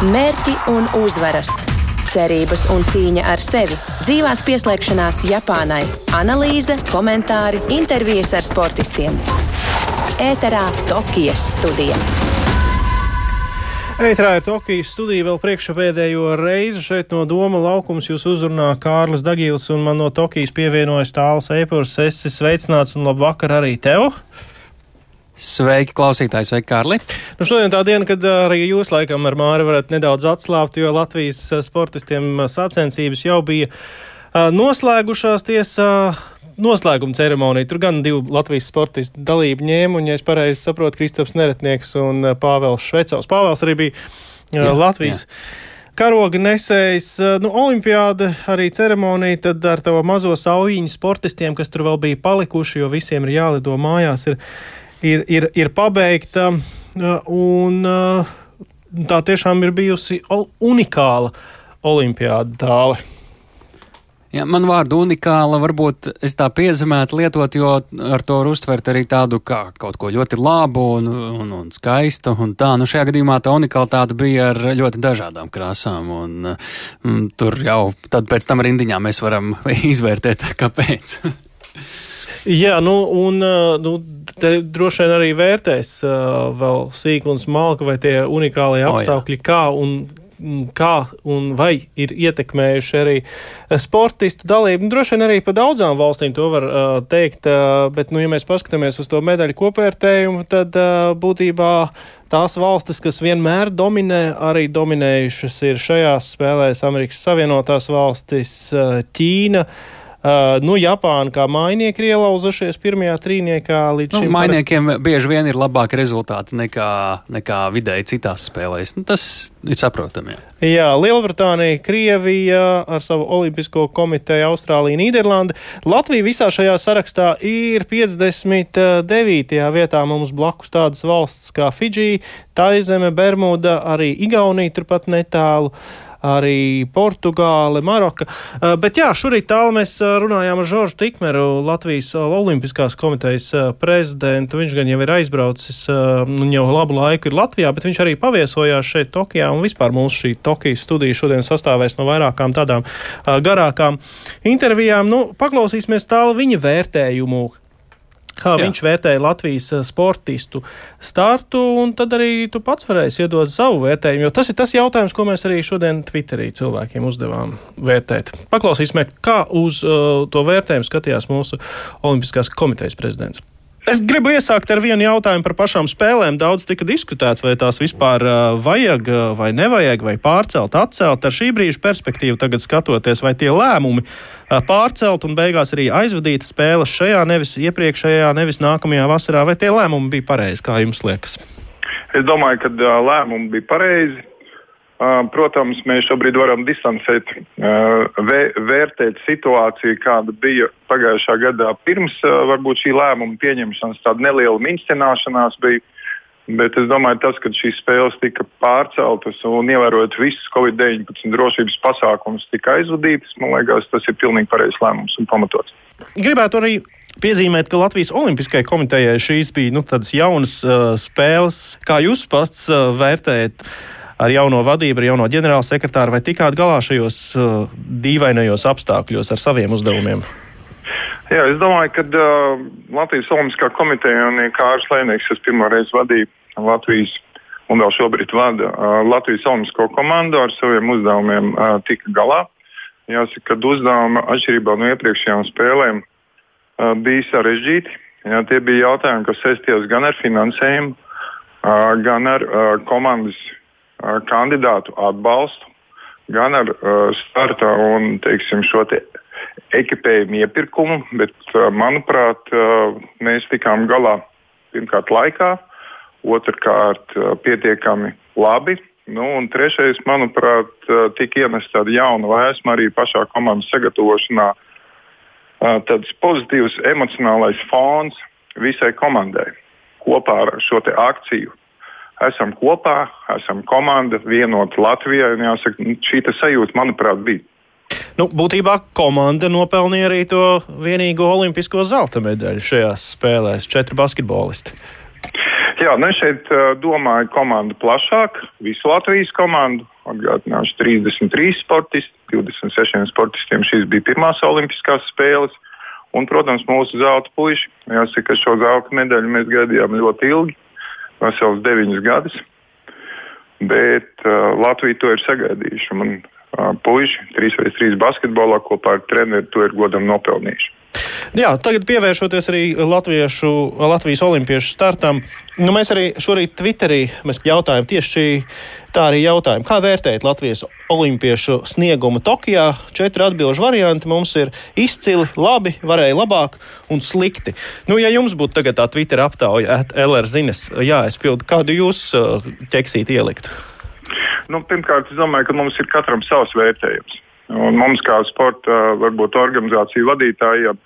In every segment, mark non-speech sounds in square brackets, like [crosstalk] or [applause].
Mērķi un uzvaras, cerības un cīņa ar sevi, dzīvās pieslēgšanās Japānai, analīze, komentāri, intervijas ar sportistiem. Ēterā Tokijas studija. Eitrā ir Tokijas studija vēl priekšpēdējo reizi šeit no Doma laukums. Jūs uzrunā Kārlis Dagīls un man no Tokijas pievienojas tāls Eipurs. Esi sveicināts un labvakar arī tev! Sveiki, klausītāji, sveiki, Kārli. Nu, šodien tā diena, kad arī jūs laikam ar Māri varat nedaudz atslābt, jo Latvijas sportistiem sacensības jau bija noslēgušās tiesā. Noslēguma ceremonija. Tur gan divi Latvijas sportisti dalību ņēma, un, ja es pareizi saprotu, Kristaps Neretnieks un Pāvels Švecovs. Pāvels arī bija jā, Latvijas. Jā karoga nesējs, nu, olimpiāda arī ceremonija, tad ar tavu mazo saujiņu sportistiem, kas tur vēl bija palikuši, jo visiem ir jālido mājās, ir ir, ir, ir pabeigta. Un, tā tiešām ir bijusi unikāla olimpiāda tāle. Jā, man vārdu unikāla varbūt es tā piezemētu lietot, jo ar to var uztvert arī tādu kā kaut ko ļoti labu un, un, un skaistu un tā. Nu, šajā gadījumā tā unikalitāte bija ar ļoti dažādām krāsām un, un tur jau tad pēc tam rindiņā mēs varam [laughs] izvērtēt, kāpēc. [laughs] Jā, nu, un nu, te droši vien arī vērtēs vēl sīk un smalki, vai tie unikālie apstākļi, oh, jā. kā un kā un vai ir ietekmējuši arī sportistu dalību. Nu, droši vien arī pa daudzām valstīm to var uh, teikt, uh, bet, nu, ja mēs paskatāmies uz to medaļu kopvērtējumu, tad uh, būtībā tās valstis, kas vienmēr dominē, arī dominējušas ir šajās spēlēs Amerikas Savienotās valstis, uh, Ķīna. Uh, nu, Japāna kā mainieki ir ielauzušies pirmajā trīniekā līdz nu, šim. Mainiekiem parasti... bieži vien ir labāki rezultāti nekā, nekā vidēji citās spēlēs. Nu, tas ir saprotami. Jā. jā, Lielbritānija, Krievija ar savu olimpisko komiteju, Austrālija, Nīderlanda. Latvija visā šajā sarakstā ir 59. vietā. Mums blakus tādas valsts kā Fidži, Taizeme, Bermuda, arī Igaunija turpat netālu. Uh, arī Portugāle, Maroka. Eh, bet jā, šorīt tālu mēs eh, runājām ar Žoržu Tikmeru, Latvijas Olimpiskās komitejas eh, prezidentu. Viņš gan jau ir aizbraucis, nu jau labu laiku ir Latvijā, bet viņš arī paviesojās šeit Tokijā un vispār mūsu šī Tokijas studija šodien sastāvēs no vairākām tādām garākām intervijām. Nu, paklausīsimies tālu viņa vērtējumu, kā Jā. viņš vērtēja Latvijas eh, sportistu startu, un tad arī tu pats varēsi iedot savu vērtējumu, jo tas ir tas jautājums, ko mēs arī šodien Twitterī cilvēkiem uzdevām vērtēt. Paklausīsimies, kā uz uh, to vērtējumu skatījās mūsu Olimpiskās komitejas prezidents. Es gribu iesākt ar vienu jautājumu par pašām spēlēm. Daudz tika diskutēts, vai tās vispār vajag vai nevajag, vai pārcelt, atcelt. Ar šī brīža perspektīvu tagad skatoties, vai tie lēmumi pārcelt un beigās arī aizvadīt spēles šajā, nevis iepriekšējā, nevis nākamajā vasarā, vai tie lēmumi bija pareizi, kā jums liekas? Es domāju, ka lēmumi bija pareizi. Protams, mēs šobrīd varam distancēt, vērtēt situāciju, kāda bija pagājušā gadā pirms varbūt šī lēmuma pieņemšanas. Tāda neliela mincināšanās bija. Bet es domāju, tas, ka šīs spēles tika pārceltas un ievērojot visus Covid-19 drošības pasākumus, tika aizvadītas, man liekas, tas ir pilnīgi pareizs lēmums un pamatots. Gribētu arī piezīmēt, ka Latvijas Olimpiskajai komitejai šīs bija nu, jaunas uh, spēles. Kā jūs pats uh, vērtējat? Ar jauno vadību, ar jauno ģenerālsekretāru, vai tikāt galā šajos uh, dīvainajos apstākļos ar saviem uzdevumiem? Jā, es domāju, ka uh, Latvijas Olimpiskā komiteja un Kārlis Lēnieks, kas pirmo reizi vadīja Latvijas un vēl šobrīd vada uh, Latvijas Olimpisko komandu ar saviem uzdevumiem, uh, tika galā. Jāsaka, ka uzdevumi atšķirībā no iepriekšējām spēlēm uh, bija sarežģīti. Jā, tie bija jautājumi, kas saistījās gan ar finansējumu, uh, gan ar uh, komandas kandidātu atbalstu, gan ar starta un teiksim, šo te ekipējumu iepirkumu, bet, manuprāt, mēs tikām galā pirmkārt laikā, otrkārt pietiekami labi. Nu, un trešais, manuprāt, tika iemesta tāda jauna vēsma arī pašā komandas sagatavošanā. Tāds pozitīvs emocionālais fons visai komandai kopā ar šo akciju esam kopā, esam komanda, vienota Latvijā. Jāsaka, nu, šī sajūta, manuprāt, bija. Nu, būtībā komanda nopelnīja arī to vienīgo olimpisko zelta medaļu šajās spēlēs - četri basketbolisti. Jā, nu es šeit domāju komandu plašāk, visu Latvijas komandu. Atgādināšu 33 sportisti, 26 sportistiem šīs bija pirmās olimpiskās spēles. Un, protams, mūsu zelta puiši. Jāsaka, ka šo zelta medaļu mēs gaidījām ļoti ilgi, vesels deviņus gadus. Bet uh, Latvija to ir sagaidījuši. Uh, puiši 3x3 basketbolā kopā ar treneru to ir godam nopelnījuši. Jā, tagad pievēršoties arī Latviešu, Latvijas olimpiešu startam, nu, mēs arī šorīt Twitterī jautājām tieši šī, tā arī jautājām. Kā vērtējat Latvijas olimpiešu sniegumu Tokijā? Četri atbilžu varianti mums ir izcili, labi, varēja labāk un slikti. Nu, ja jums būtu tagad tā Twitter aptauja, LR zinas, jāaizpild, kādu jūs uh, ķeksīt ieliktu? Nu, pirmkārt, es domāju, ka mums ir katram savs vērtējums. Un mums, kā sporta varbūt, organizāciju vadītājiem,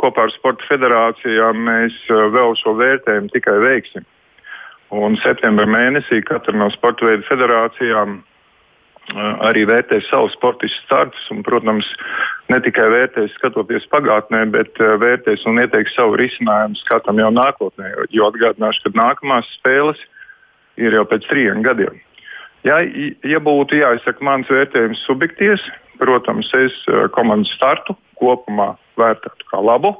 kopā ar Sporta federācijām, mēs vēl šo vērtējumu tikai veiksim. Un septembrī mēnesī katra no sporta veidu federācijām arī vērtēs savu sportistu startus. Un, protams, ne tikai vērtēs skatoties pagātnē, bet vērtēs un ieteiks savu risinājumu skatam jau nākotnē. Jo atgādināšu, ka nākamās spēles ir jau pēc trim gadiem. Ja, ja būtu jāizsaka mans vērtējums subjektīvs, protams, es eh, komandas startu kopumā vērtētu kā labu.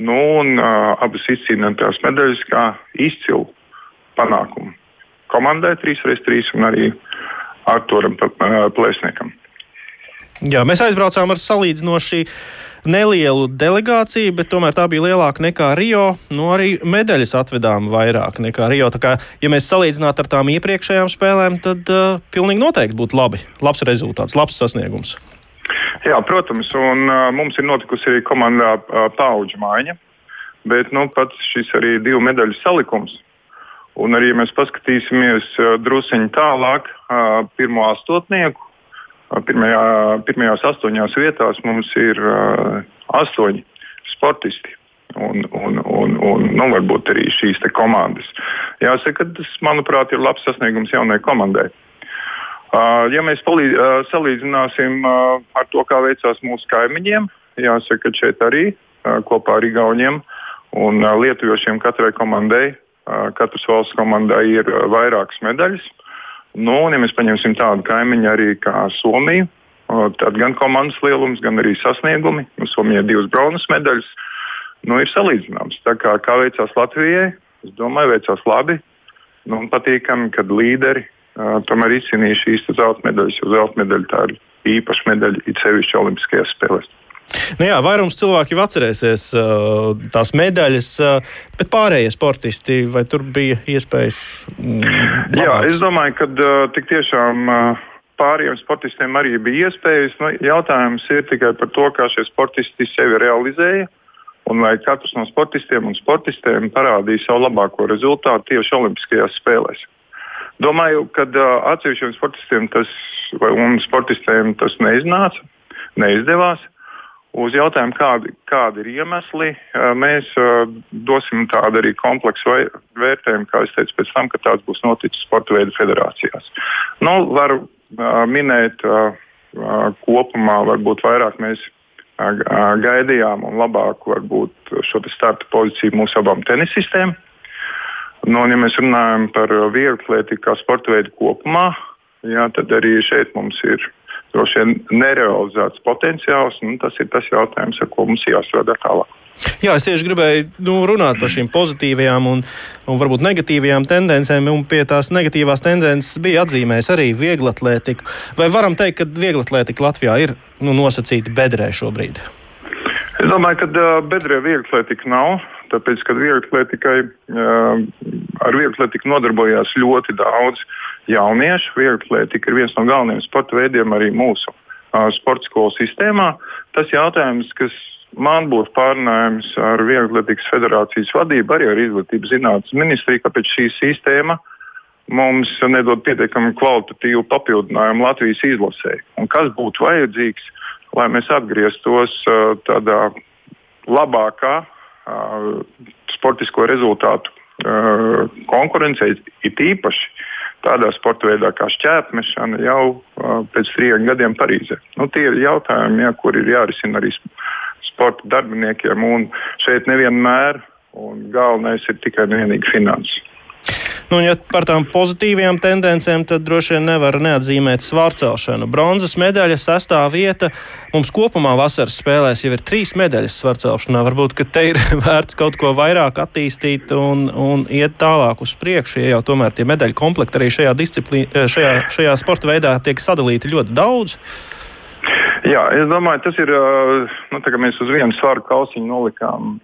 Nu, un uh, abas izcīnītās medaļas kā izcilu panākumu komandai 3x3 un arī Arturam Plēsniekam. Jā, mēs aizbraucām ar salīdzinoši nelielu delegāciju, bet tomēr tā bija lielāka nekā Rio. Nu, arī medaļas atvedām vairāk nekā Rio. Tā kā, ja mēs salīdzinātu ar tām iepriekšējām spēlēm, tad uh, pilnīgi noteikti būtu labi. Labs rezultāts, labs sasniegums. Jā, protams, un uh, mums ir notikusi arī komandā uh, paudžu maiņa. Bet nu, pats šis arī divu medaļu salikums. Un arī, ja mēs paskatīsimies uh, druskuļi tālāk, uh, pirmo astotnieku, Pirmajā, pirmajās astoņās vietās mums ir astoņi sportisti. Un, un, un, un nu, varbūt arī šīs komandas. Jāsaka, tas, manuprāt, ir labs sasniegums jaunai komandai. Uh, ja mēs palīd, uh, salīdzināsim uh, ar to, kā veicās mūsu kaimiņiem, jāsaka, ka šeit arī kopā ar Igauniem un Lietuviešiem katrai komandai, katras valsts komandai ir vairākas medaļas. Nu, un, ja mēs paņemsim tādu kaimiņu arī kā Somiju, tad gan komandas lielums, gan arī sasniegumi. Nu, Somijai divas bronzas medaļas nu, ir salīdzināms. Tā kā, kā veicās Latvijai, es domāju, veicās labi nu, patīkami, kad līderi uh, tomēr izcīnīja šīs zelta medaļas, jo zelta medaļa tā ir īpaša medaļa, it sevišķi Olimpiskajās spēlēs. Nu jā, vairums cilvēku jau atcerēsies uh, tās medaļas, uh, bet pārējie sportisti, vai tur bija iespējas? Mm, jā, es domāju, ka uh, tik tiešām. Uh, Pārējiem sportistiem arī bija iespējas. Nu, jautājums ir tikai par to, kā šie sportisti sevi realizēja un vai katrs no sportistiem un sportistēm parādīja savu labāko rezultātu tieši Olimpiskajās spēlēs. Domāju, ka uh, atsevišķiem sportistiem tas, un sportistiem tas neiznāca, neizdevās. Uz jautājumu, kādi, kādi ir iemesli, mēs dosim tādu arī kompleksu vērtējumu, kā es teicu, pēc tam, kad tāds būs noticis sporta veidu federācijās. Nu, varu minēt kopumā, varbūt vairāk mēs gaidījām un labāku varbūt, šo starta pozīciju mūsu abām tenisistēm. Nu, ja mēs runājam par vieglu atlētiku kā sporta veidu kopumā, jā, tad arī šeit mums ir droši vien nerealizēts potenciāls. Tas ir tas jautājums, ar ko mums jāstrādā tālāk. Jā, es tieši gribēju nu, runāt par šīm pozitīvajām un, un varbūt negatīvajām tendencēm. Pie tās negatīvās tendences bija atzīmējis arī vieglatlētika. Vai varam teikt, ka vieglatlētika Latvijā ir nu, nosacīta bedrē šobrīd? Es domāju, ka bedrē vieglatlētika nav. Tāpēc, kad vieglatlētikai ar vieglatlētiku nodarbojās ļoti daudz jauniešu. Vieglatlētika ir viens no galvenajiem sporta veidiem arī mūsu uh, sporta skolu sistēmā. Tas jautājums, kas man būtu pārnājums ar Vieglatlētikas federācijas vadību, arī ar izglītības zinātnes ministriju, kāpēc šī sistēma mums nedod pietiekami kvalitatīvu papildinājumu Latvijas izlasē. Un kas būtu vajadzīgs, lai mēs atgrieztos uh, tādā labākā uh, sportisko rezultātu konkurencē, it īpaši tādā sporta veidā kā šķērsmešana jau uh, pēc trim gadiem Parīzē. Nu, tie ir jautājumi, ja, kur ir jārisina arī sporta darbiniekiem. Un šeit nevienmēr un galvenais ir tikai un vienīgi finanses. Nu, ja par tām pozitīvajām tendencēm, tad droši vien nevar neatzīmēt svārcelšanu. Bronzas medaļa, sestā vieta. Mums kopumā vasaras spēlēs jau ir trīs medaļas svārcelšanā. Varbūt te ir [laughs] vērts kaut ko vairāk attīstīt un, un iet tālāk uz priekšu, ja jau tomēr tie medaļu komplekti arī šajā, šajā, šajā sporta veidā tiek sadalīti ļoti daudz. Jā, es domāju, tas ir. Nu, tā kā mēs uz vienu svaru kausiņu nolikām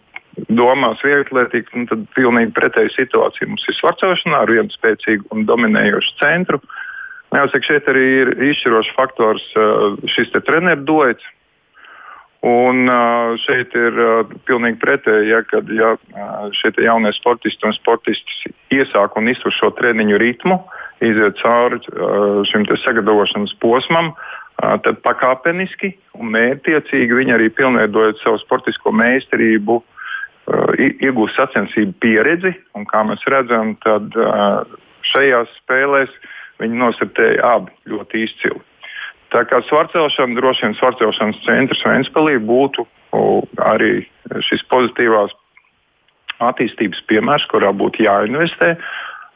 domās vieglatlētīgi, nu, tad pilnīgi pretēja situācija. Mums ir svarcošanā ar vienu spēcīgu un dominējošu centru. Jāsaka, šeit arī ir izšķirošs faktors uh, šis treneru doits. Un uh, šeit ir uh, pilnīgi pretēji, ja, kad ja, šeit jaunie sportisti un sportistis iesāk un iztur šo treniņu ritmu, iziet cauri šim sagatavošanas posmam, tad pakāpeniski un mērķiecīgi viņi arī pilnveidojot savu sportisko meistarību, Uh, iegūst sacensību pieredzi, un kā mēs redzam, tad uh, šajās spēlēs viņi nosartēja abi ļoti izcili. Tā kā svarcelšana, droši vien svarcelšanas centrs Vēnspēlī būtu arī šis pozitīvās attīstības piemērs, kurā būtu jāinvestē.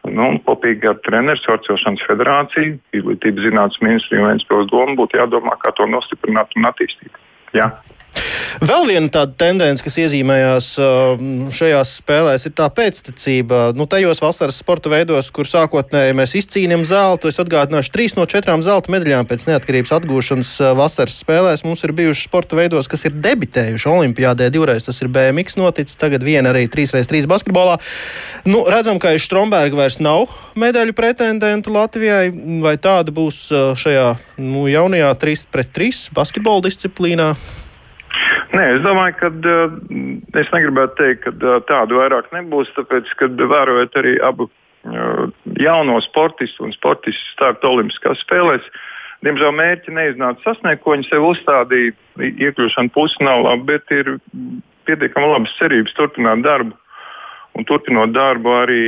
Nu, kopīgi ar treneru Svarcelšanas federāciju, izglītības zinātnes ministriju un Vēnspēles domu būtu jādomā, kā to nostiprināt un attīstīt. Jā. Vēl viena tāda tendence, kas iezīmējās um, šajās spēlēs, ir tā pēctecība. Nu, tajos vasaras sporta veidos, kur sākotnēji mēs izcīnījām zeltu, es atgādināšu, trīs no četrām zelta medaļām pēc neatkarības atgūšanas uh, vasaras spēlēs mums ir bijuši sporta veidos, kas ir debitējuši Olimpijādē. Divreiz tas ir BMX noticis, tagad viena arī 3x3 basketbolā. Nu, redzam, ka aiz Stromberga vairs nav medaļu pretendentu Latvijai, vai tāda būs uh, šajā nu, jaunajā 3 pret 3 basketbola disciplīnā? Nē, es domāju, ka uh, es negribētu teikt, ka uh, tādu vairāk nebūs, tāpēc, ka vērojot arī abu uh, jauno sportistu un sportistu startu Olimpiskās spēlēs, diemžēl mērķi neiznāca sasniegt, ko viņi sev uzstādīja. Iekļūšana pusi nav labi, bet ir pietiekami labas cerības turpināt darbu. Un turpinot darbu, arī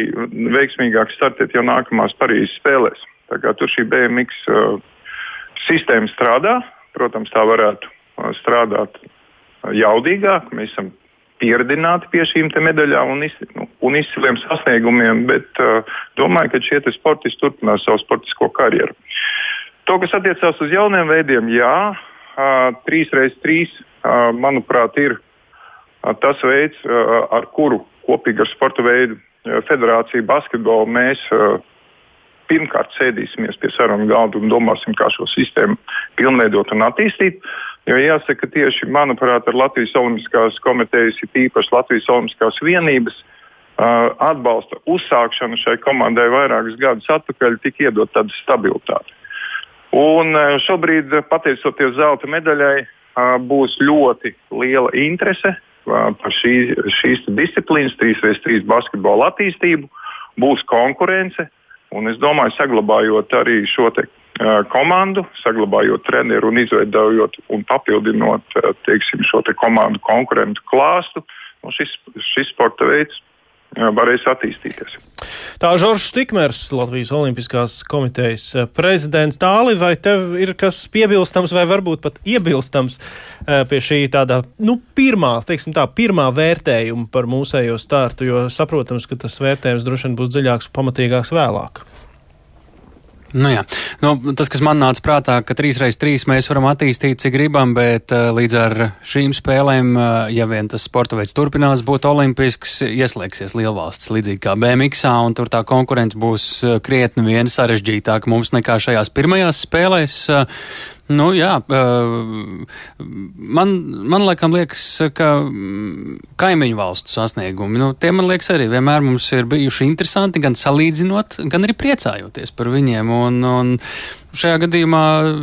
veiksmīgāk startēt jau nākamās Parīzes spēlēs. Tur šī BMX uh, sistēma strādā, protams, tā varētu uh, strādāt jaudīgāk. Mēs esam pieredzināti pie šīm medaļām un, iz, nu, un izciliem sasniegumiem, bet uh, domāju, ka šie sportisti turpinās savu sportisko karjeru. To, kas attiecās uz jauniem veidiem, jā, uh, 3x3, uh, manuprāt, ir uh, tas veids, uh, ar kuru kopīgi ar sporta veidu federāciju basketbolu mēs uh, pirmkārt sēdīsimies pie sarunu galda un domāsim, kā šo sistēmu pilnveidot un attīstīt. Jo jāsaka, tieši manuprāt, ar Latvijas Olimpiskās komitejas, ir īpaši Latvijas Olimpiskās vienības uh, atbalsta uzsākšana šai komandai vairākus gadus atpakaļ tika iedot tāda stabilitāte. Un uh, šobrīd, pateicoties zelta medaļai, uh, būs ļoti liela interese par šī, šīs disciplīnas, 3x3 basketbola attīstību, būs konkurence. Un es domāju, saglabājot arī šo komandu, saglabājot treneru un izveidojot un papildinot teiksim, šo te komandu konkurentu klāstu, nu, šis, šis sporta veids varēs attīstīties. Tā Žoržs Tikmers, Latvijas Olimpiskās komitejas prezidents Tāli, vai tev ir kas piebilstams vai varbūt pat iebilstams pie šī tāda, nu, pirmā, teiksim tā, pirmā vērtējuma par mūsējo startu, jo saprotams, ka tas vērtējums droši vien būs dziļāks un pamatīgāks vēlāk. Nu, jā. nu, tas, kas man nāca prātā, ka 3x3 mēs varam attīstīt, cik gribam, bet uh, līdz ar šīm spēlēm, uh, ja vien tas sporta veids turpinās būt olimpisks, ieslēgsies lielvalsts līdzīgi kā BMX, un tur tā konkurence būs uh, krietni vien sarežģītāka mums nekā šajās pirmajās spēlēs. Nu, jā, man, man laikam liekas, ka kaimiņu valstu sasniegumi, nu, tie man liekas arī vienmēr mums ir bijuši interesanti, gan salīdzinot, gan arī priecājoties par viņiem. Un, un, Šajā gadījumā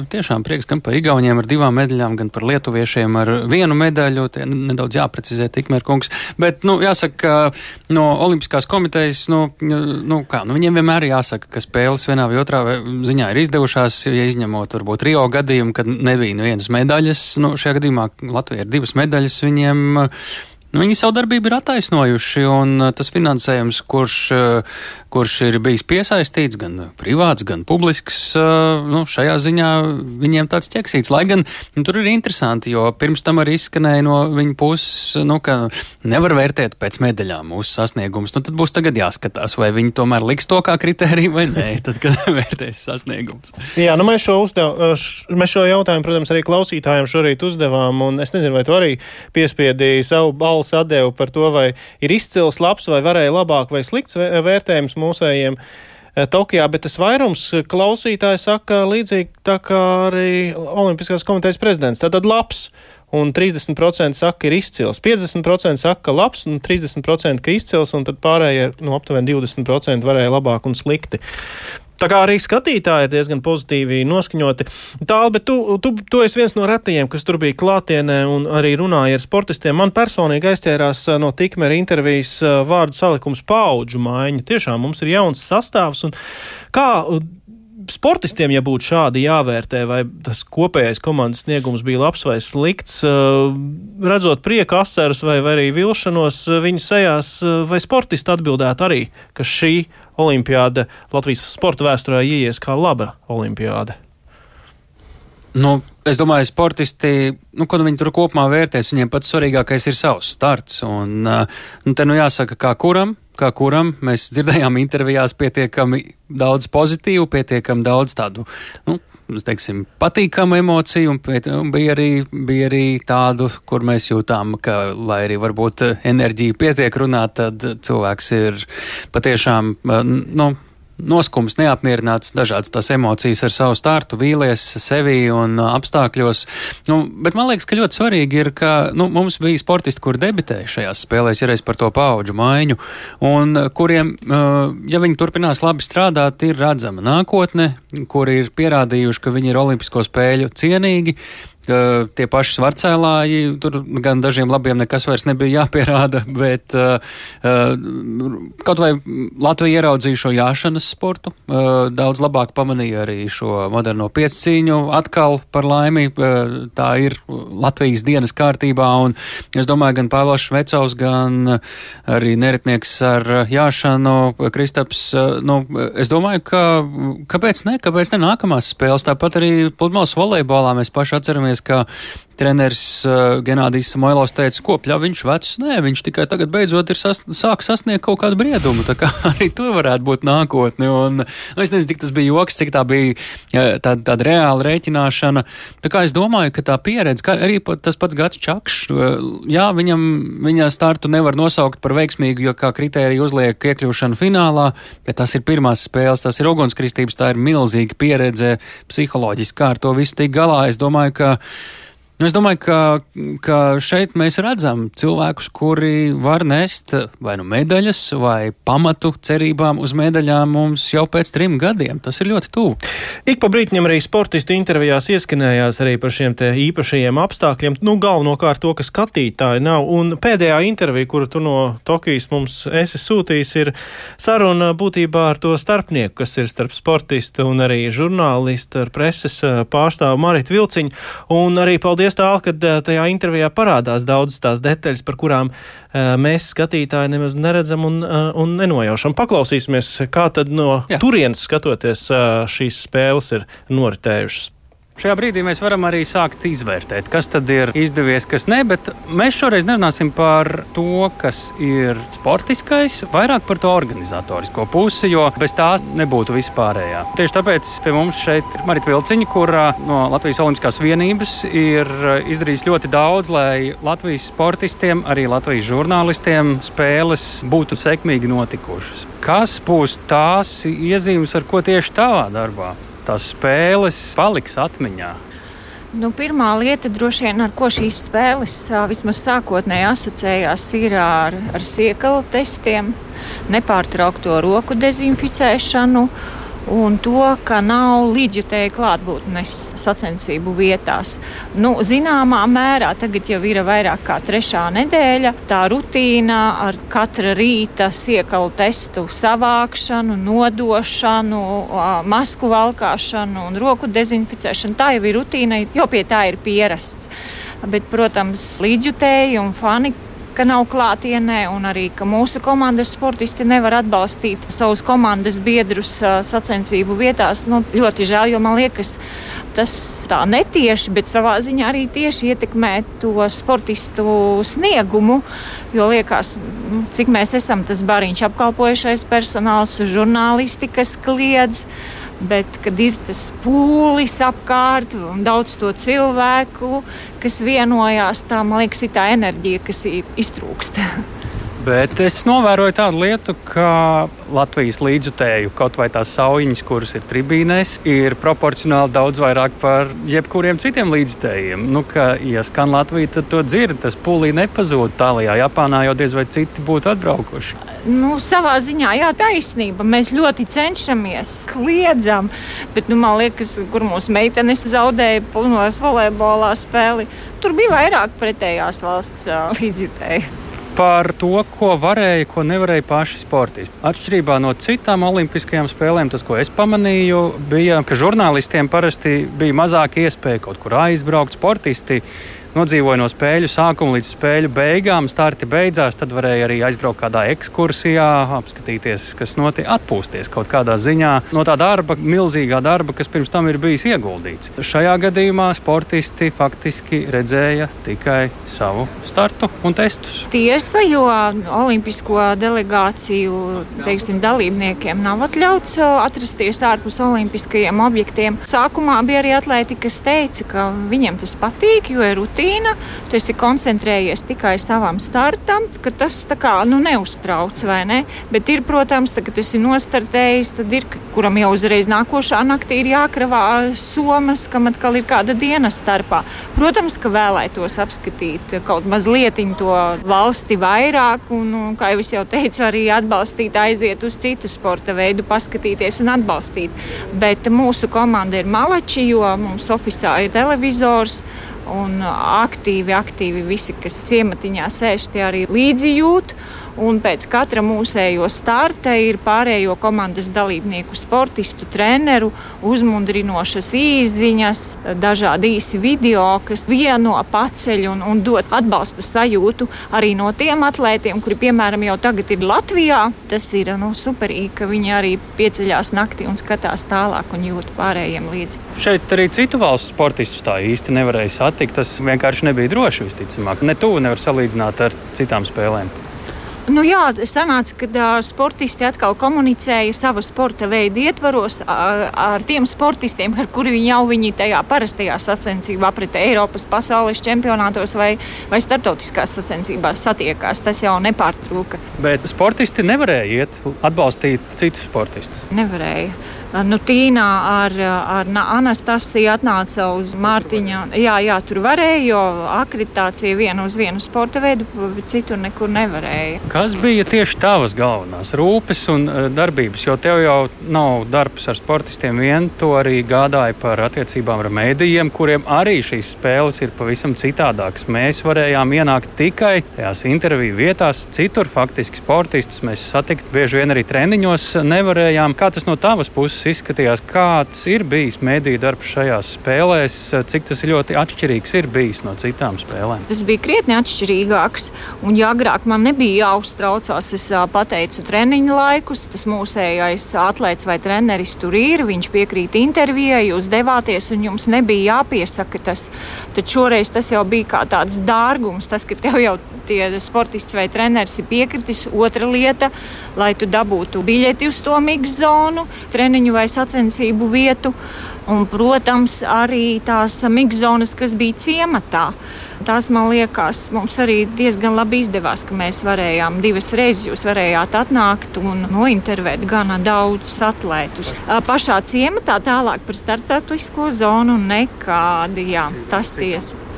tiešām prieks gan par Igauniem ar divām medaļām, gan par Lietuviešiem ar vienu medaļu. Tie nedaudz jāprecizē, tikmēr kungs. Bet, nu, jāsaka, ka no Olimpiskās komitejas, nu, nu, kā, nu, viņiem vienmēr jāsaka, ka spēles vienā vai otrā ziņā ir izdevušās, ja izņemot varbūt Rio gadījumu, kad nebija nevienas medaļas. Nu, šajā gadījumā Latvija ir divas medaļas viņiem Nu, viņi savu darbību ir attaisnojuši, un uh, tas finansējums, kurš, uh, kurš ir bijis piesaistīts, gan privāts, gan publisks, uh, nu, šajā ziņā viņiem tāds ķeksīts. Lai gan nu, tur ir interesanti, jo pirms tam arī izskanēja no viņa puses, nu, ka nevar vērtēt pēc medaļām mūsu sasniegumus. Nu, tad būs tagad jāskatās, vai viņi tomēr liks to kā kritēriju vai nē, tad, kad [laughs] vērtēs sasniegumus. Jā, nu mēs šo, uzdev, š, mēs šo jautājumu, protams, arī klausītājiem šorīt uzdevām, un es nezinu, vai tu arī piespiedīji savu balvu balss atdeva par to, vai ir izcils, labs, vai varēja labāk vai slikts vērtējums mūsējiem. Eh, Tokijā, bet tas vairums klausītāji saka līdzīgi tā kā arī Olimpiskās komitejas prezidents. Tātad labs, un 30% saka, ir izcils. 50% saka, ka labs, un 30% ka izcils, un tad pārējie no nu, aptuveni 20% varēja labāk un slikti. Tā kā arī skatītāji ir diezgan pozitīvi noskaņoti. Tālāk, bet tu, tu, tu esi viens no retajiem, kas tur bija klātienē un arī runāja ar sportistiem. Man personīgi aizķērās no tikmēra intervijas vārdu salikums paudžu maiņa. Tiešām mums ir jauns sastāvs un kā sportistiem, ja būtu šādi jāvērtē, vai tas kopējais komandas sniegums bija labs vai slikts, redzot prieka asarus vai, vai arī vilšanos viņu sejās, vai sportisti atbildētu arī, ka šī olimpiāda Latvijas sporta vēsturē ieies kā laba olimpiāda? Nu, es domāju, sportisti, nu, ko nu viņi tur kopumā vērtēs, viņiem pats svarīgākais ir savs starts. Un, nu, te nu jāsaka, kā kuram, kā kuram mēs dzirdējām intervijās pietiekami daudz pozitīvu, pietiekami daudz tādu, nu, teiksim, patīkamu emociju, un, pēc, un bija, arī, bija arī tādu, kur mēs jūtām, ka, lai arī varbūt enerģija pietiek runāt, tad cilvēks ir patiešām, nu, noskums, neapmierināts, dažādas tās emocijas ar savu startu, vīlies sevi un uh, apstākļos. Nu, bet man liekas, ka ļoti svarīgi ir, ka nu, mums bija sportisti, kur debitēja šajās spēlēs, ja reiz par to paudžu maiņu, un uh, kuriem, uh, ja viņi turpinās labi strādāt, ir redzama nākotne, kuri ir pierādījuši, ka viņi ir olimpisko spēļu cienīgi, tie paši svarcēlāji, tur gan dažiem labiem nekas vairs nebija jāpierāda, bet uh, kaut vai Latvija ieraudzīja šo jāšanas sportu, uh, daudz labāk pamanīja arī šo moderno piescīņu. Atkal par laimi, uh, tā ir Latvijas dienas kārtībā, un es domāju, gan Pāvils Švecovs, gan arī neretnieks ar jāšanu, Kristaps, nu, es domāju, ka kāpēc ne, kāpēc ne nākamās spēles, tāpat arī pludmales volejbolā mēs paši atceramies ka treneris uh, Genādijs Samoilovs teica, ko pļauj viņš vecs. Nē, viņš tikai tagad beidzot ir sas, sāk sasniegt kaut kādu briedumu. Tā kā [laughs] arī tur varētu būt nākotne. Un, nu, es nezinu, cik tas bija joks, cik tā bija tāda, tāda reāla rēķināšana. Tā kā es domāju, ka tā pieredze, ka arī tas pats gads Čakšs, jā, viņam, viņa startu nevar nosaukt par veiksmīgu, jo kā kritērija uzliek iekļūšanu finālā, bet tas ir pirmās spēles, tas ir ugunskristības, tā ir milzīga pieredze psiholoģiski, kā ar to visu tik galā. Es domāju, ka Nu, es domāju, ka, ka šeit mēs redzam cilvēkus, kuri var nest vai nu medaļas, vai pamatu cerībām uz medaļām mums jau pēc trim gadiem. Tas ir ļoti tuvu. Ik pa brīdim arī sportistu intervijās ieskanējās arī par šiem īpašajiem apstākļiem. Nu, galvenokārt to, ka skatītāji nav. Un pēdējā intervija, kuru tu no Tokijas mums esi sūtījis, ir saruna būtībā ar to starpnieku, kas ir starp sportistu un arī žurnālistu ar preses pārstāvu Maritu Vilciņu. Un arī paldies paldies tālāk, ka tajā intervijā parādās daudzas tās detaļas, par kurām mēs skatītāji nemaz neredzam un, un nenojaušam. Paklausīsimies, kā tad no Jā. turienes skatoties šīs spēles ir noritējušas. Šajā brīdī mēs varam arī sākt izvērtēt, kas tad ir izdevies, kas ne, bet mēs šoreiz nerunāsim par to, kas ir sportiskais, vairāk par to organizatorisko pusi, jo bez tā nebūtu vispārējā. Tieši tāpēc pie mums šeit ir Marita Vilciņa, kur no Latvijas Olimpiskās vienības ir izdarījis ļoti daudz, lai Latvijas sportistiem, arī Latvijas žurnālistiem spēles būtu sekmīgi notikušas. Kas būs tās iezīmes, ar ko tieši tavā darbā? Tās spēles paliks atmiņā? Nu, pirmā lieta, vien, ar ko šīs spēles vismaz sākotnēji asociējās, ir ar, ar siekalu testiem, nepārtraukto roku dezinficēšanu un to, ka nav līdzjutēji klātbūtnes sacensību vietās. Nu, zināmā mērā tagad jau ir vairāk kā trešā nedēļa. Tā rutīna ar katra rīta siekalu testu savākšanu, nodošanu, masku valkāšanu un roku dezinficēšanu. Tā jau ir rutīna, jo pie tā ir pierasts. Bet, protams, līdzjutēji un fani ka nav klātienē, un arī ka mūsu komandas sportisti nevar atbalstīt savus komandas biedrus sacensību vietās. Nu, ļoti žēl, jo man liekas, tas tā netieši, bet savā ziņā arī tieši ietekmē to sportistu sniegumu. Jo liekas, nu, cik mēs esam tas bariņš apkalpojušais personāls, žurnālisti, kas kliedz. Bet, kad ir tas pūlis apkārt un daudz to cilvēku, kas vienojās, tā man liekas, ir tā enerģija, kas iztrūkst. [laughs] Bet es novēroju tādu lietu, ka Latvijas līdzjutēju, kaut vai tās saujiņas, kuras ir tribīnēs, ir proporcionāli daudz vairāk par jebkuriem citiem līdzjutējiem. Nu, ka, ja skan Latvija, tad to dzird, tas pūlī nepazūd. Tālākajā Japānā jau diez vai citi būtu atbraukuši. Nu, savā ziņā, jā, taisnība. Mēs ļoti cenšamies, kliedzam, bet nu, man liekas, kur mūsu meitenes zaudēja plūnos volejbolā spēli, tur bija vairāk pretējās valsts līdzjutēju par to, ko varēja, ko nevarēja paši sportisti. Atšķirībā no citām olimpiskajām spēlēm, tas, ko es pamanīju, bija, ka žurnālistiem parasti bija mazāk iespēja kaut kur aizbraukt. Sportisti nodzīvoja no spēļu sākuma līdz spēļu beigām. Starti beidzās, tad varēja arī aizbraukt kādā ekskursijā, apskatīties, kas notiek, atpūsties kaut kādā ziņā no tā darba, milzīgā darba, kas pirms tam ir bijis ieguldīts. Šajā gadījumā sportisti faktiski redzēja tikai savu startu un testus. Tiesa, jo olimpisko delegāciju teiksim, dalībniekiem nav atļauts atrasties ārpus olimpiskajiem objektiem. Sākumā bija arī atlēti, kas teica, ka viņiem tas patīk, jo ir rutīna rutīna, tu esi koncentrējies tikai savam startam, ka tas kā, nu, neuztrauc, vai ne? Bet ir, protams, tā, kad tu esi nostartējis, tad ir, kuram jau uzreiz nākošā naktī ir jākravā somas, kam atkal ir kāda diena starpā. Protams, ka vēlētos apskatīt kaut mazliet to valsti vairāk, un, un, kā jau es jau teicu, arī atbalstīt, aiziet uz citu sporta veidu, paskatīties un atbalstīt. Bet mūsu komanda ir malači, jo mums oficiāli ir televizors un aktīvi, aktīvi visi, kas ciematiņā sēž, tie arī līdzi jūt. Un pēc katra mūsējo starta ir pārējo komandas dalībnieku, sportistu, treneru uzmundrinošas īziņas, dažādi īsi video, kas vieno paceļ un, un dod atbalsta sajūtu arī no tiem atlētiem, kuri, piemēram, jau tagad ir Latvijā. Tas ir nu, superīgi, ka viņi arī pieceļās naktī un skatās tālāk un jūt pārējiem līdzi. Šeit arī citu valstu sportistus tā īsti nevarēja satikt. Tas vienkārši nebija droši, visticamāk. Ne tuvu nevar salīdzināt ar citām spēlēm. Nu jā, sanāca, ka uh, sportisti atkal komunicēja savu sporta veidu ietvaros ar, ar tiem sportistiem, ar kuriem jau viņi tajā parastajā sacensībā, apritē Eiropas pasaules čempionātos vai, vai starptautiskās sacensībās satiekās. Tas jau nepārtrūka. Bet sportisti nevarēja iet atbalstīt citus sportistus. Nevarēja. Nu, Tīnā ar, ar Anastasiju atnāca uz Mārtiņa. Jā, jā, tur varēja, jo akreditācija viena uz vienu sporta veidu, bet citur nekur nevarēja. Kas bija tieši tavas galvenās rūpes un darbības? Jo tev jau nav darbs ar sportistiem vien, tu arī gādāji par attiecībām ar mēdījiem, kuriem arī šīs spēles ir pavisam citādākas. Mēs varējām ienākt tikai tajās interviju vietās, citur faktiski sportistus mēs satikt bieži vien arī treniņos nevarējām. Kā tas no tavas puses? Izskatījās, kāds ir bijis mediju darbs šajās spēlēs, cik tas ļoti atšķirīgs ir bijis no citām spēlēm? Tas bija krietni atšķirīgāks. Un, ja agrāk man nebija jāuztraucās, es pateicu treniņu laikus, tas mūsējais atlēts vai treneris tur ir, viņš piekrīt intervijai, jūs devāties un jums nebija jāpiesaka tas. Tad šoreiz tas jau bija kā tāds dārgums, tas, ka tev jau tie sportists vai treneris ir piekritis. Otra lieta, lai tu dabūtu biļeti uz to miksu zonu, treniņu vai sacensību vietu. Un, protams, arī tās mikzonas, kas bija ciematā. Tās man liekas, mums arī diezgan labi izdevās, ka mēs varējām divas reizes, jūs varējāt atnākt un nointervēt gana daudz atlētus. Pašā ciematā tālāk par starptautisko zonu nekādi, jā, tas tiesa.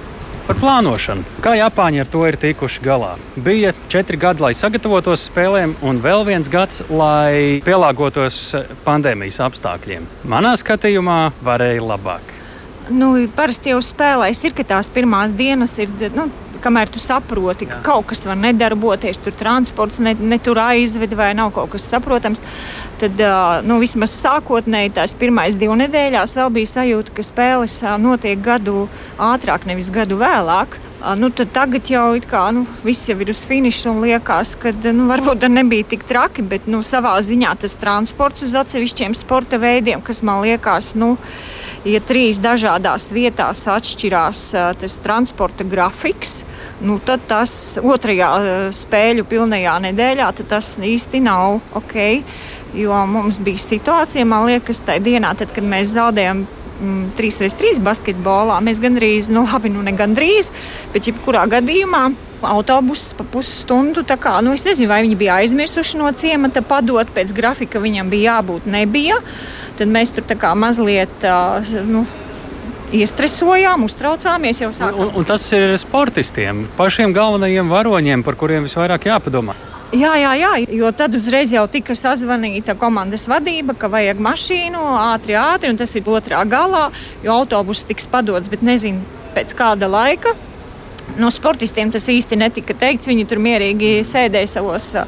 Par plānošanu. Kā Japāņi ar to ir tikuši galā? Bija četri gadi, lai sagatavotos spēlēm, un vēl viens gads, lai pielāgotos pandēmijas apstākļiem. Manā skatījumā varēja labāk. Nu, parasti jau spēlēs ir, ka tās pirmās dienas ir. Nu, kamēr tu saproti, ka Jā. kaut kas var nedarboties, tur transports ne, ne tur aizved vai nav kaut kas saprotams, tad nu, vismaz sākotnēji tās pirmās divas nedēļās vēl bija sajūta, ka spēles notiek gadu ātrāk, nevis gadu vēlāk. Nu, tagad jau kā, nu, viss jau ir uz finiša un liekas, ka nu, varbūt nebija tik traki, bet nu, savā ziņā tas transports uz atsevišķiem sporta veidiem, kas man liekas, nu, ja trīs dažādās vietās atšķirās tas transporta grafiks. Nu, tad tas otrajā spēļu pilnajā nedēļā tas īsti nav ok. Jo mums bija situācija, man liekas, tajā dienā, tad, kad mēs zaudējām 3x3 mm, basketbolā. Mēs gandrīz, nu labi, nu ne gandrīz, bet jebkurā gadījumā autobuss pa pusstundu. Kā, nu, es nezinu, vai viņi bija aizmirsuši no ciemata padot pēc grafika, viņam bija jābūt, nebija. Tad mēs tur mazliet. Nu, Iestresojām, uztraucāmies jau sākumā. Un, un tas ir sportistiem, pašiem galvenajiem varoņiem, par kuriem visvairāk jāpadomā. Jā, jā, jā, jo tad uzreiz jau tika sazvanīta komandas vadība, ka vajag mašīnu ātri, ātri, un tas ir otrā galā, jo autobuss tiks padots, bet nezinu pēc kāda laika. No sportistiem tas īsti netika teikts. Viņi tur mierīgi sēdēja savos uh,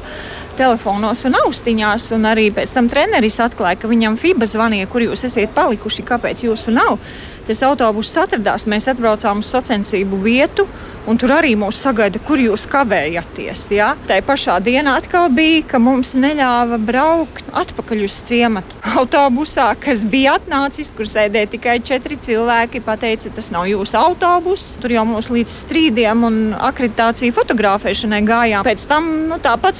telefonos un austiņās. Un arī pēc tam treneris atklāja, ka viņam FIBA zvanīja, kur jūs esat palikuši, kāpēc jūsu nav. Tas autobuss atradās, mēs atbraucām uz sacensību vietu. Un tur arī mūs sagaida, kur jūs kavējaties. Ja? Tā pašā dienā atkal bija, ka mums neļāva braukt atpakaļ uz ciematu. [laughs] Autobusā, kas bija atnācis, kur sēdēja tikai četri cilvēki, teica, tas nav jūsu autobus. Tur jau mums līdz strīdiem un akreditāciju fotografēšanai gājām. Pēc tam nu, tāpat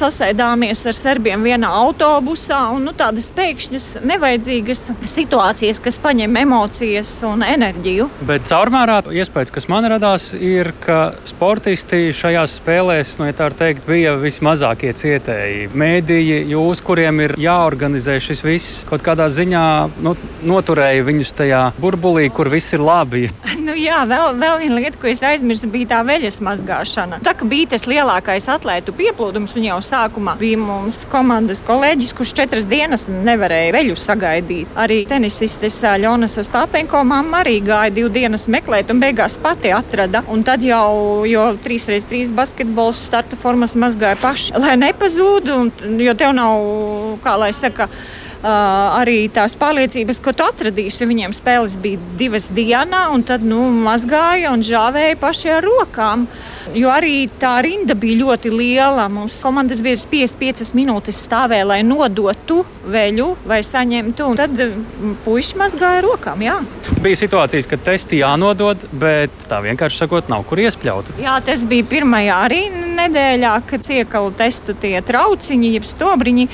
sasēdāmies ar serbiem vienā autobusā. Un, nu, tādas pēkšņas, nevajadzīgas situācijas, kas paņem emocijas un enerģiju. Bet caurmērā iespējas, kas man radās, ir, ka sportisti šajās spēlēs, nu, ja tā teikt, bija vismazākie cietēji. Mēdīji, jūs, kuriem ir jāorganizē šis viss, kaut kādā ziņā nu, noturēja viņus tajā burbulī, kur viss ir labi. [laughs] Nu, jā, vēl, vēl viena lieta, ko es aizmirsu, bija tā veļas mazgāšana. Tā kā bija tas lielākais atlētu pieplūdums, un jau sākumā bija mums komandas kolēģis, kurš četras dienas nevarēja veļu sagaidīt. Arī tenisistes Ļonas Ostāpenko mamma arī gāja divas dienas meklēt, un beigās pati atrada. Un tad jau jo 3x3 basketbols starta formas mazgāja paši, lai nepazūd, un, jo tev nav, kā lai saka, Uh, arī tās pārliecības, ko tu atradīsi. Viņiem spēles bija divas dienā, un tad nu, mazgāja un žāvēja paši ar rokām. Jo arī tā rinda bija ļoti liela. Mums komandas biedrs 55 minūtes stāvēja, lai nodotu veļu vai saņemtu. Tad puiši mazgāja ar rokām. Jā. Bija situācijas, kad testi jānodod, bet tā vienkārši sakot, nav kur iespļaut. Jā, tas bija pirmajā arī nedēļā, kad ciekalu testu tie trauciņi, jeb stobriņi.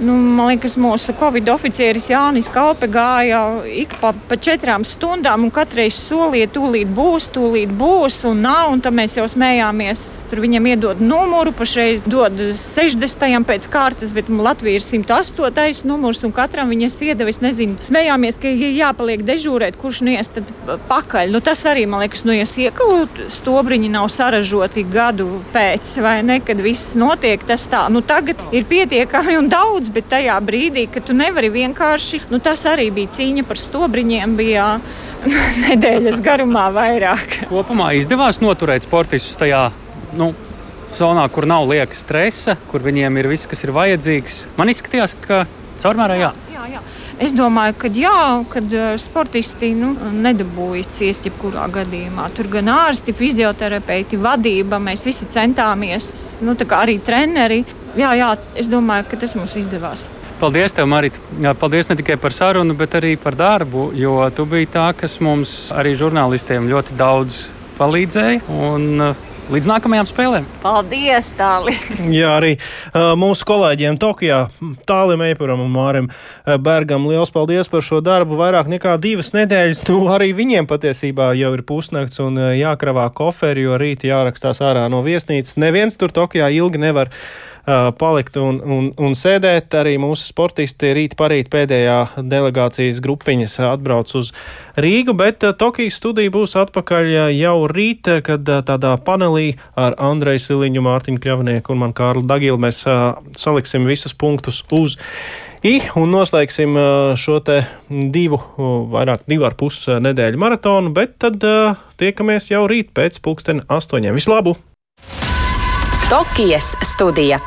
Nu, man liekas, mūsu covid oficieris Jānis Kalpe gāja ik pa, pa četrām stundām un katreiz solīja, tūlīt būs, tūlīt būs, un nav. Un tad mēs jau smējāmies. Tur viņam iedod numuru, pašreiz dod 60. pēc kārtas, bet Latvija ir 108. numurs, un katram viņas iedeva. Es nezinu, smējāmies, ka ir jāpaliek dežūrēt, kurš nies tad pakaļ. Nu, tas arī, man liekas, nu, ja iekalu stobriņi nav saražoti gadu pēc, vai ne, kad viss notiek, tas tā. Nu, tagad ir pietiekami un daudz bet tajā brīdī, kad tu nevari vienkārši, nu, tas arī bija cīņa par stobriņiem. Bija, [laughs] nedēļas garumā vairāk. Kopumā izdevās noturēt sportistus tajā nu, zonā, kur nav lieka stresa, kur viņiem ir viss, kas ir vajadzīgs. Man izskatījās, ka caurmērā jā. jā, jā. Es domāju, ka jā, kad uh, sportisti nu, nedabūja ciest jebkurā gadījumā. Tur gan ārsti, fizioterapeiti, vadība, mēs visi centāmies, nu, arī treneri jā, jā, es domāju, ka tas mums izdevās. Paldies, tev, Marita. Paldies ne tikai par sarunu, bet arī par darbu, jo tu biji tā, kas mums arī žurnālistiem ļoti daudz palīdzēja. Un, Līdz nākamajām spēlēm. Paldies, Tāli! [laughs] Jā, arī uh, mūsu kolēģiem Tokijā, Tālim Eipuram un Mārim Bergam, liels paldies par šo darbu. Vairāk nekā divas nedēļas, nu arī viņiem patiesībā jau ir pusnakts un jākravā koferi, jo rīt jārakstās ārā no viesnīcas. Neviens tur Tokijā ilgi nevar palikt un, un, un sēdēt. Arī mūsu sportisti rīt parīt pēdējā delegācijas grupiņas atbrauc uz Rīgu, bet Tokijas studija būs atpakaļ jau rīt, kad tādā panelī ar Andreju Siliņu, Mārtiņu Kļavnieku un man Kārlu Dagilu mēs saliksim visus punktus uz. I, un noslēgsim šo te divu, vairāk divu ar pus nedēļu maratonu, bet tad tiekamies jau rīt pēc pulksten astoņiem. Visu labu! Tokijas studija.